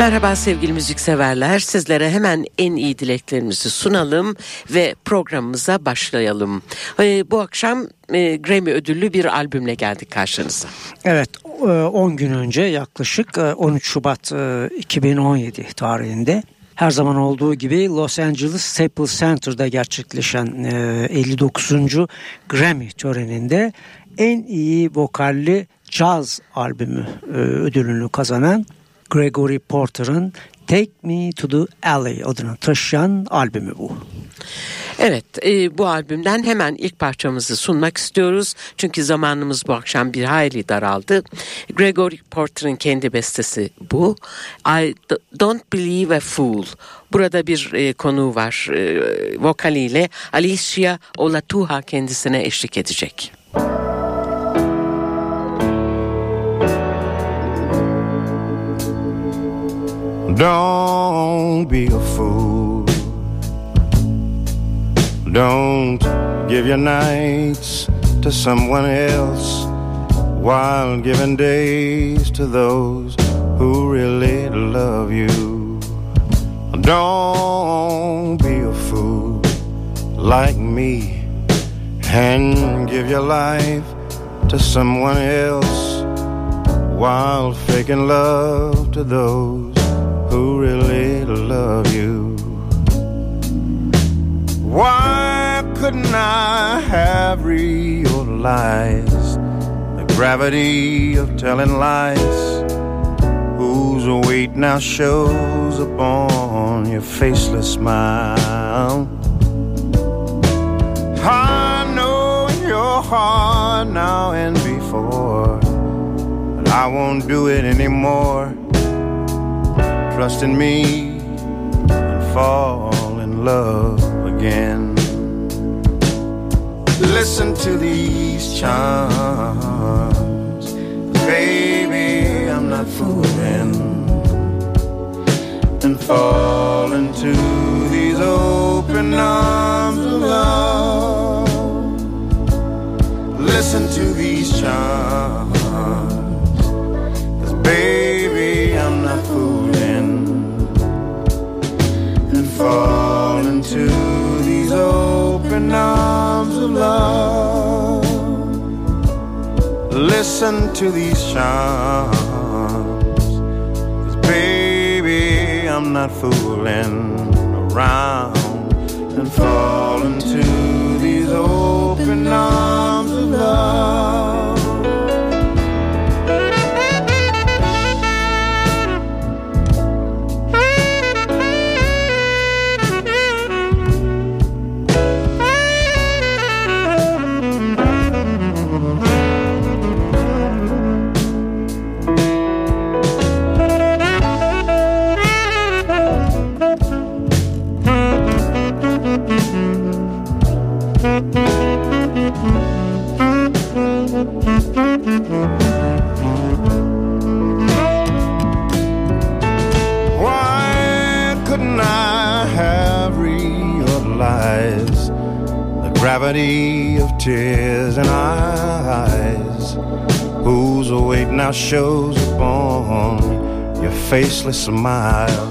Merhaba sevgili müzikseverler. Sizlere hemen en iyi dileklerimizi sunalım ve programımıza başlayalım. Ee, bu akşam e, Grammy ödüllü bir albümle geldik karşınıza. Evet 10 gün önce yaklaşık 13 Şubat 2017 tarihinde her zaman olduğu gibi Los Angeles Staples Center'da gerçekleşen 59. Grammy töreninde en iyi vokalli caz albümü ödülünü kazanan Gregory Porter'ın Take Me to the Alley adını taşıyan albümü bu. Evet e, bu albümden hemen ilk parçamızı sunmak istiyoruz. Çünkü zamanımız bu akşam bir hayli daraldı. Gregory Porter'ın kendi bestesi bu. I Don't Believe a Fool. Burada bir e, konu var. E, vokaliyle Alicia Olatuha kendisine eşlik edecek. Don't be a fool. Don't give your nights to someone else while giving days to those who really love you. Don't be a fool like me and give your life to someone else while faking love to those love you. Why couldn't I have realized the gravity of telling lies? Whose weight now shows upon your faceless smile? I know your heart now and before, but I won't do it anymore trust in me fall in love again. Listen to these charms, baby, I'm not fooling, and fall into these open arms of love. Listen to these charms, baby, open arms of love. Listen to these charms, cause baby, I'm not fooling around and fall into these open arms of love. Shows upon your faceless smile.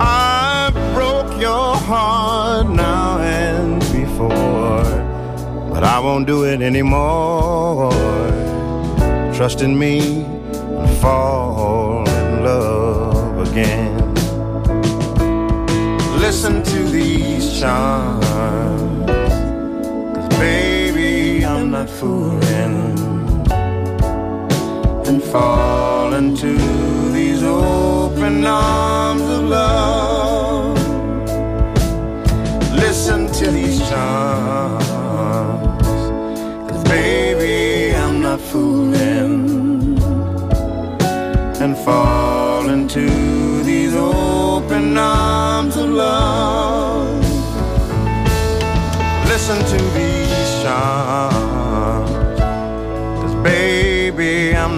I broke your heart now and before, but I won't do it anymore. Trust in me and fall in love again. Listen to these charms Baby, I'm not fooling and fall into these open arms of love. Listen to these charms, cause baby, I'm not fooling and fall into these open arms of love. Listen to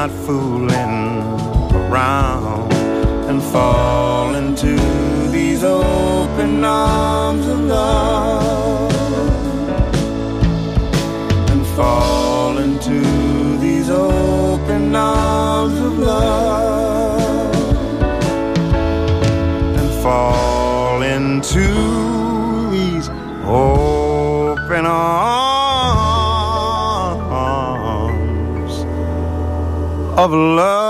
not fooling around and fall into these open arms of love and fall into these open arms of love and fall into these open arms of love.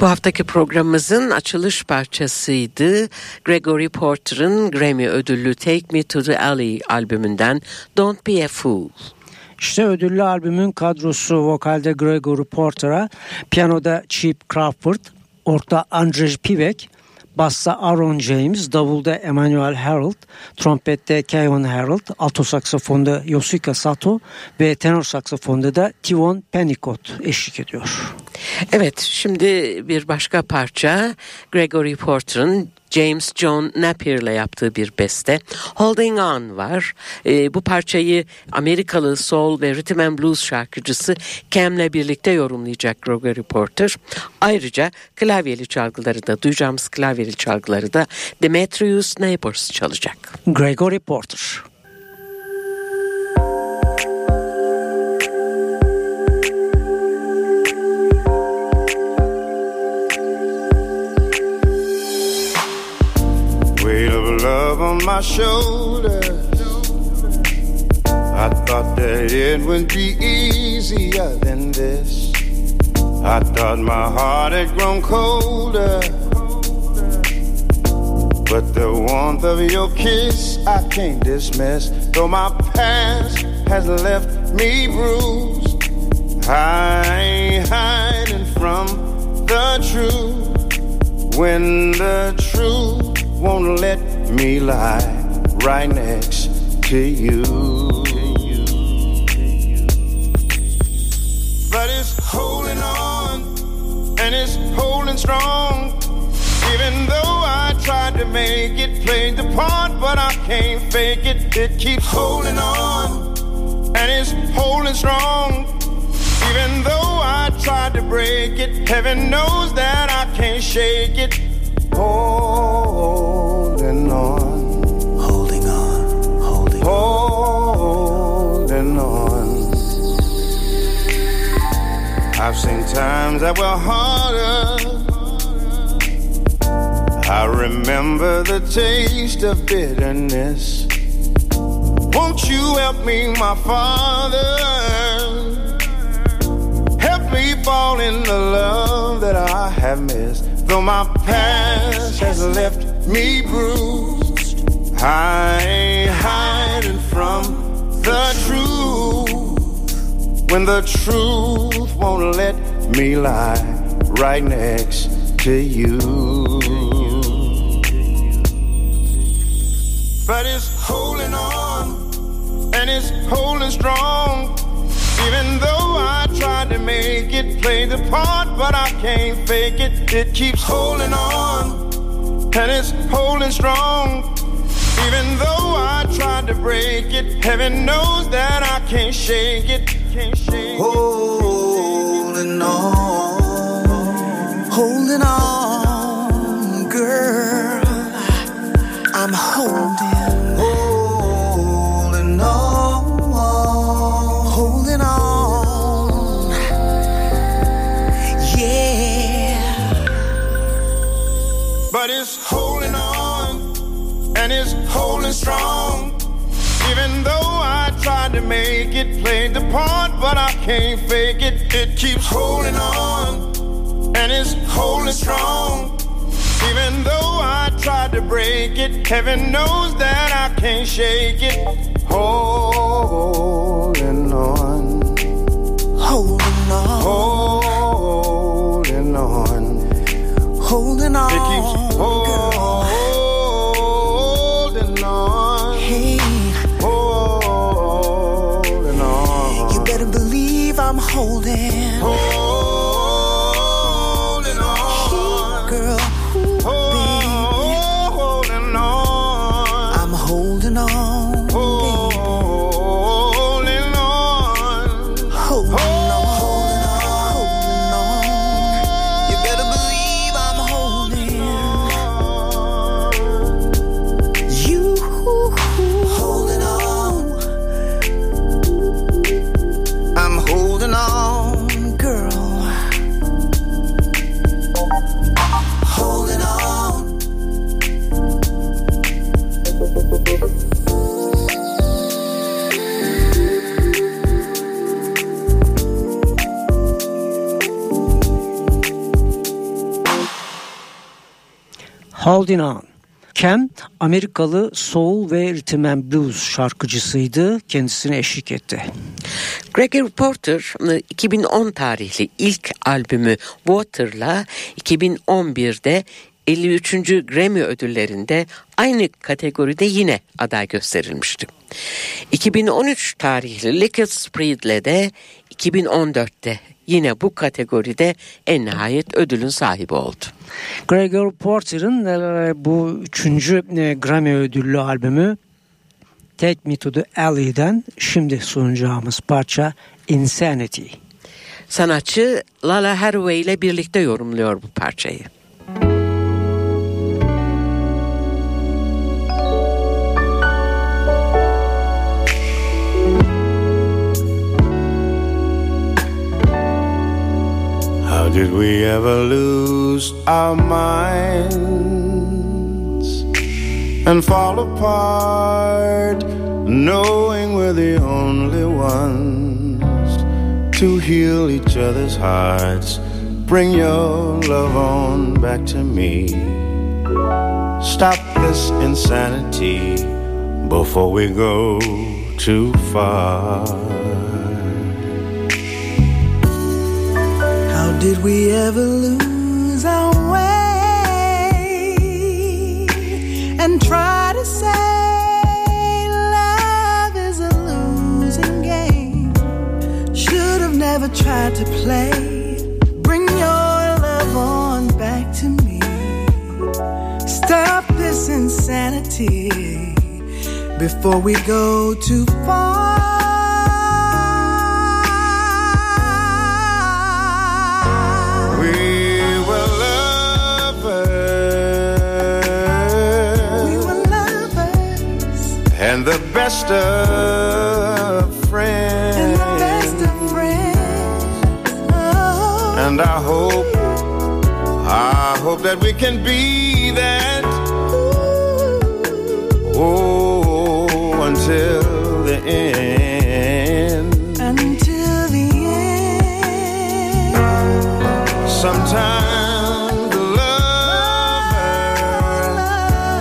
Bu haftaki programımızın açılış parçasıydı. Gregory Porter'ın Grammy ödüllü Take Me to the Alley albümünden Don't Be a Fool. İşte ödüllü albümün kadrosu vokalde Gregory Porter'a, piyanoda Chip Crawford, orta Andrzej Pivek, bassa Aaron James, davulda Emmanuel Harold, trompette Kevin Harold, alto saksafonda Yosuke Sato ve tenor saksafonda da Tivon Pennicott eşlik ediyor. Evet şimdi bir başka parça Gregory Porter'ın James John Napier ile yaptığı bir beste Holding On var. Ee, bu parçayı Amerikalı soul ve rhythm and blues şarkıcısı Cam'le birlikte yorumlayacak Gregory Porter. Ayrıca klavyeli çalgıları da duyacağımız klavyeli çalgıları da Demetrius Neighbors çalacak. Gregory Porter. My shoulders. I thought that it would be easier than this. I thought my heart had grown colder. But the warmth of your kiss I can't dismiss. Though my past has left me bruised, I ain't hiding from the truth. When the truth won't let me lie right next to you. But it's holding on and it's holding strong. Even though I tried to make it, played the part, but I can't fake it. It keeps holding on and it's holding strong. Even though I tried to break it, heaven knows that I can't shake it. Holding on, Holding on, holding holding on. I've seen times that were harder. I remember the taste of bitterness. Won't you help me, my father? Help me fall in the love that I have missed. Though my past has left me bruised, I ain't hiding from the truth. When the truth won't let me lie right next to you. But it's holding on and it's holding strong. Even though I tried to make it, play the part, but I can't fake it. It keeps holding on and it's holding strong. Even though I tried to break it, heaven knows that I can't shake it. Can't shake it. Holding on, holding on, it's holding on and it's holding strong. Even though I tried to make it, played the part, but I can't fake it. It keeps holding on and it's holding strong. Even though I tried to break it, heaven knows that I can't shake it. Holding on, Holding on, holding on. holding on. It keeps holding on, Hey, holding on. you better believe I'm holding. Holding Holding On. Cam Amerikalı soul ve rhythm and blues şarkıcısıydı. Kendisine eşlik etti. Gregory Porter 2010 tarihli ilk albümü Water'la 2011'de 53. Grammy ödüllerinde aynı kategoride yine aday gösterilmişti. 2013 tarihli Liquid Spread'le de 2014'te yine bu kategoride en nihayet ödülün sahibi oldu. Gregor Porter'ın e, bu üçüncü e, Grammy ödüllü albümü Take Me To The Alley'den şimdi sunacağımız parça Insanity. Sanatçı Lala Haraway ile birlikte yorumluyor bu parçayı. Did we ever lose our minds and fall apart, knowing we're the only ones to heal each other's hearts? Bring your love on back to me. Stop this insanity before we go too far. Did we ever lose our way and try to say love is a losing game? Should have never tried to play. Bring your love on back to me. Stop this insanity before we go too far. The best of friends. and best of friends. Oh, And I hope, I hope that we can be that. Oh, until the end. until the end. Sometimes the lover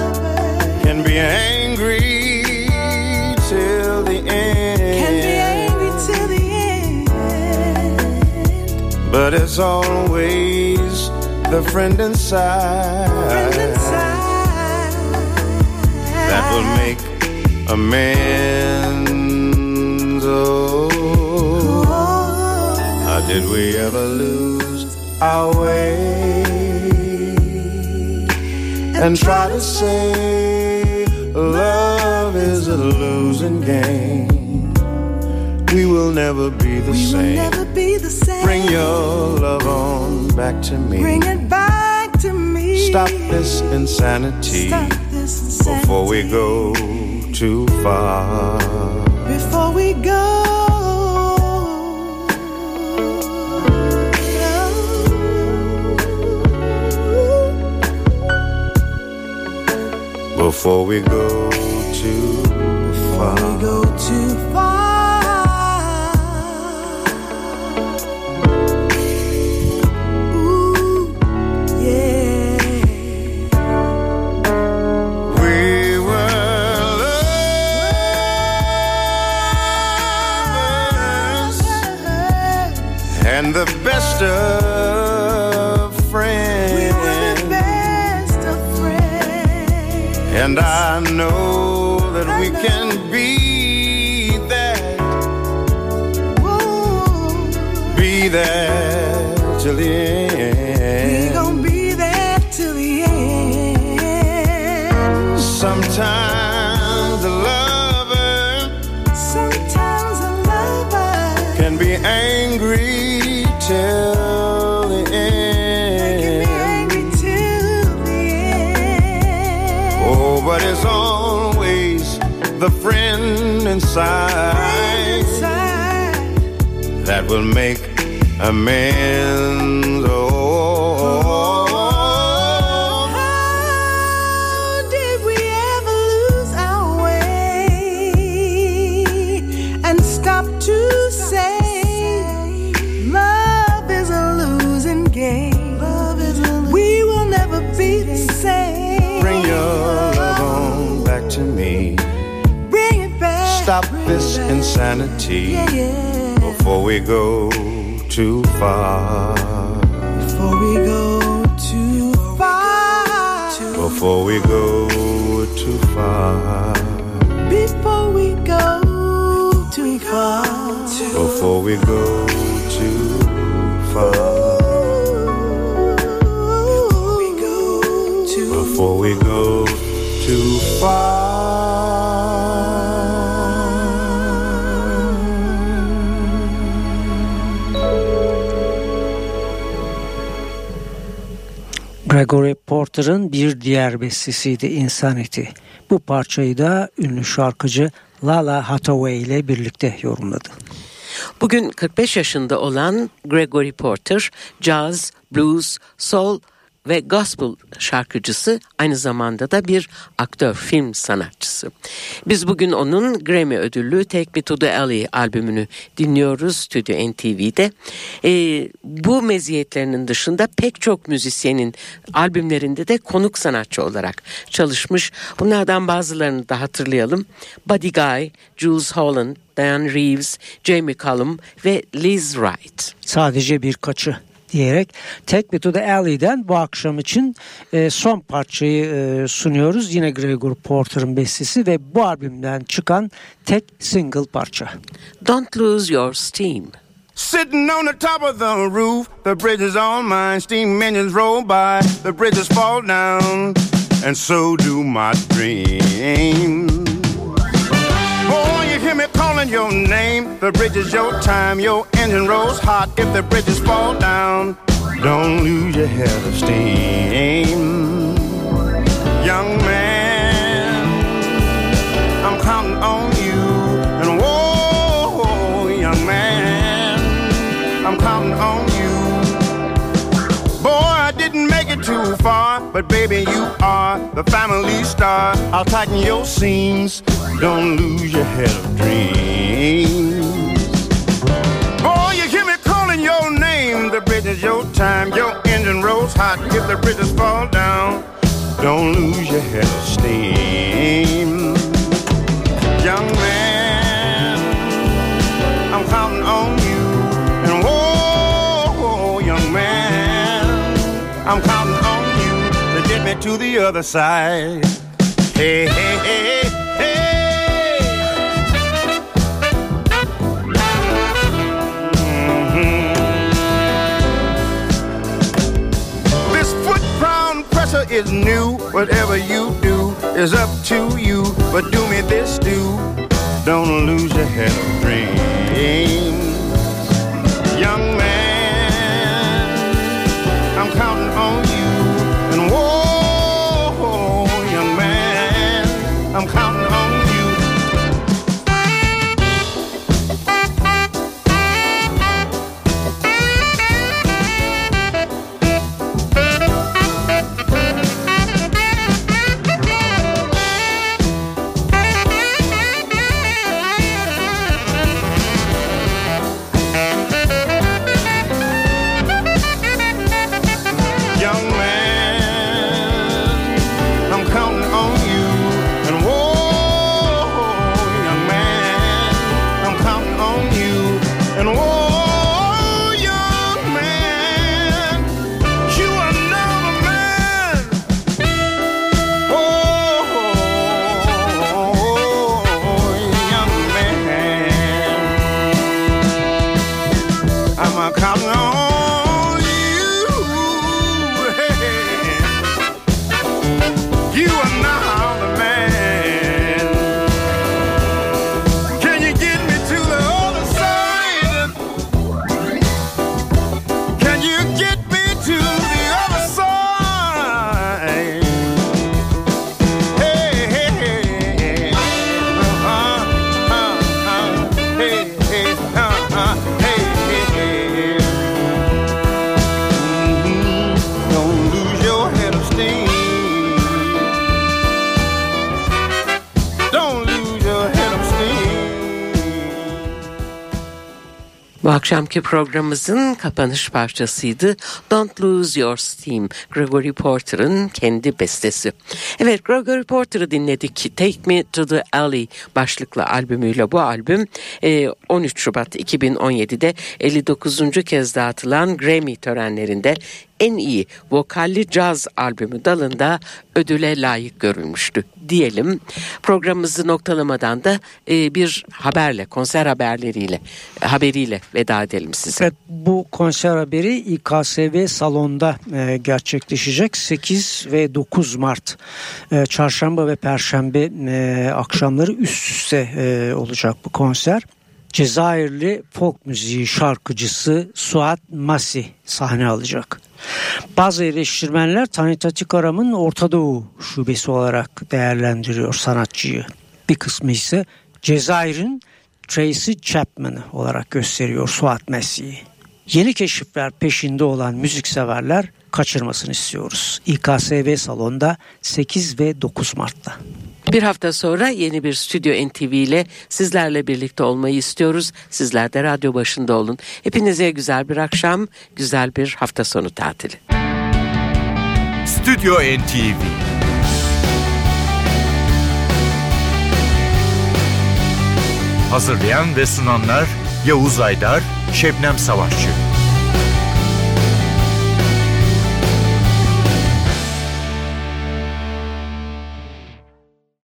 Lovers can be angry But it's always the friend inside, Friend inside. that will make amends. Oh, Oh, how did we ever lose our way and try to say love is a losing game? We will never be the we same. Bring your love on back to me. Bring it back to me. Stop this insanity Stop this insanity before we go too far. Before we go. Before we go too far. We go too and the best of friends. We were the best of friends. And I know that we can be that, Ooh, be that till the inside Inside. that will make amends. Oh, insanity Yeah, yeah. before we go too far. Before we go too far. Before we go Porter'ın bir diğer bestesiydi Insanity. Bu parçayı da ünlü şarkıcı Lala Hathaway ile birlikte yorumladı. Bugün 45 yaşında olan Gregory Porter, jazz, blues, soul ve gospel şarkıcısı aynı zamanda da bir aktör, film sanatçısı. Biz bugün onun Grammy ödüllü Take Me To The Alley albümünü dinliyoruz Stüdyo NTV'de. Ee, bu meziyetlerinin dışında pek çok müzisyenin albümlerinde de konuk sanatçı olarak çalışmış. Bunlardan bazılarını da hatırlayalım. Buddy Guy, Jules Holland, Diane Reeves, Jamie Cullum ve Liz Wright. Sadece birkaçı diyerek Take Me To The Alley'den bu akşam için e, son parçayı e, sunuyoruz. Yine Gregory Porter'ın bestesi ve bu albümden çıkan tek single parça. Don't lose your steam. Sitting on the top of the roof, the bridge is all mine. Steam engines roll by, the bridges fall down, and so do my dreams. Calling your name. The bridge is your time. Your engine rolls hot if the bridges fall down. Don't lose your head of steam. Young man, I'm counting on you. And whoa, young man, I'm counting on you. Boy, I didn't make it too far, but baby, you are the family star. I'll tighten your seams. Don't lose your head of dreams. Boy, you hear me calling your name. The bridge is your time. Your engine rolls hot if the bridges fall down. Don't lose your head of steam. To the other side. Hey, hey, hey, hey. Mhm. This foot ground pressure is new. Whatever you do is up to you. But do me this, do. Don't lose your head of dreams. Young man, I'm counting on you. Akşamki programımızın kapanış parçasıydı. Don't Lose Your Steam, Gregory Porter'ın kendi bestesi. Evet, Gregory Porter'ı dinledik. Take Me to the Alley başlıklı albümüyle bu albüm 13 e, Şubat 2017'de 59. kez dağıtılan Grammy törenlerinde en iyi vokalli caz albümü dalında ödüle layık görülmüştü diyelim. Programımızı noktalamadan da e, bir haberle, konser haberleriyle, haberiyle veda edelim size. Evet, bu konser haberi İKSV salonda e, gerçekleşecek. 8 ve 9 Mart e, çarşamba ve perşembe akşamları üst üste olacak bu konser. Cezayirli folk müziği şarkıcısı Suat Masi sahne alacak. Bazı eleştirmenler Tanitatik Aram'ın Orta Doğu şubesi olarak değerlendiriyor sanatçıyı. Bir kısmı ise Cezayir'in Tracy Chapman'ı olarak gösteriyor Suat Masi'yi. Yeni keşifler peşinde olan müzikseverler kaçırmasını istiyoruz. İKSV salonda 8 ve 9 Mart'ta. Bir hafta sonra yeni bir Stüdyo NTV ile sizlerle birlikte olmayı istiyoruz. Sizler de radyo başında olun. Hepinize güzel bir akşam, güzel bir hafta sonu tatili. Stüdyo NTV Hazırlayan ve sunanlar Yavuz Aydar, Şebnem Savaşçı.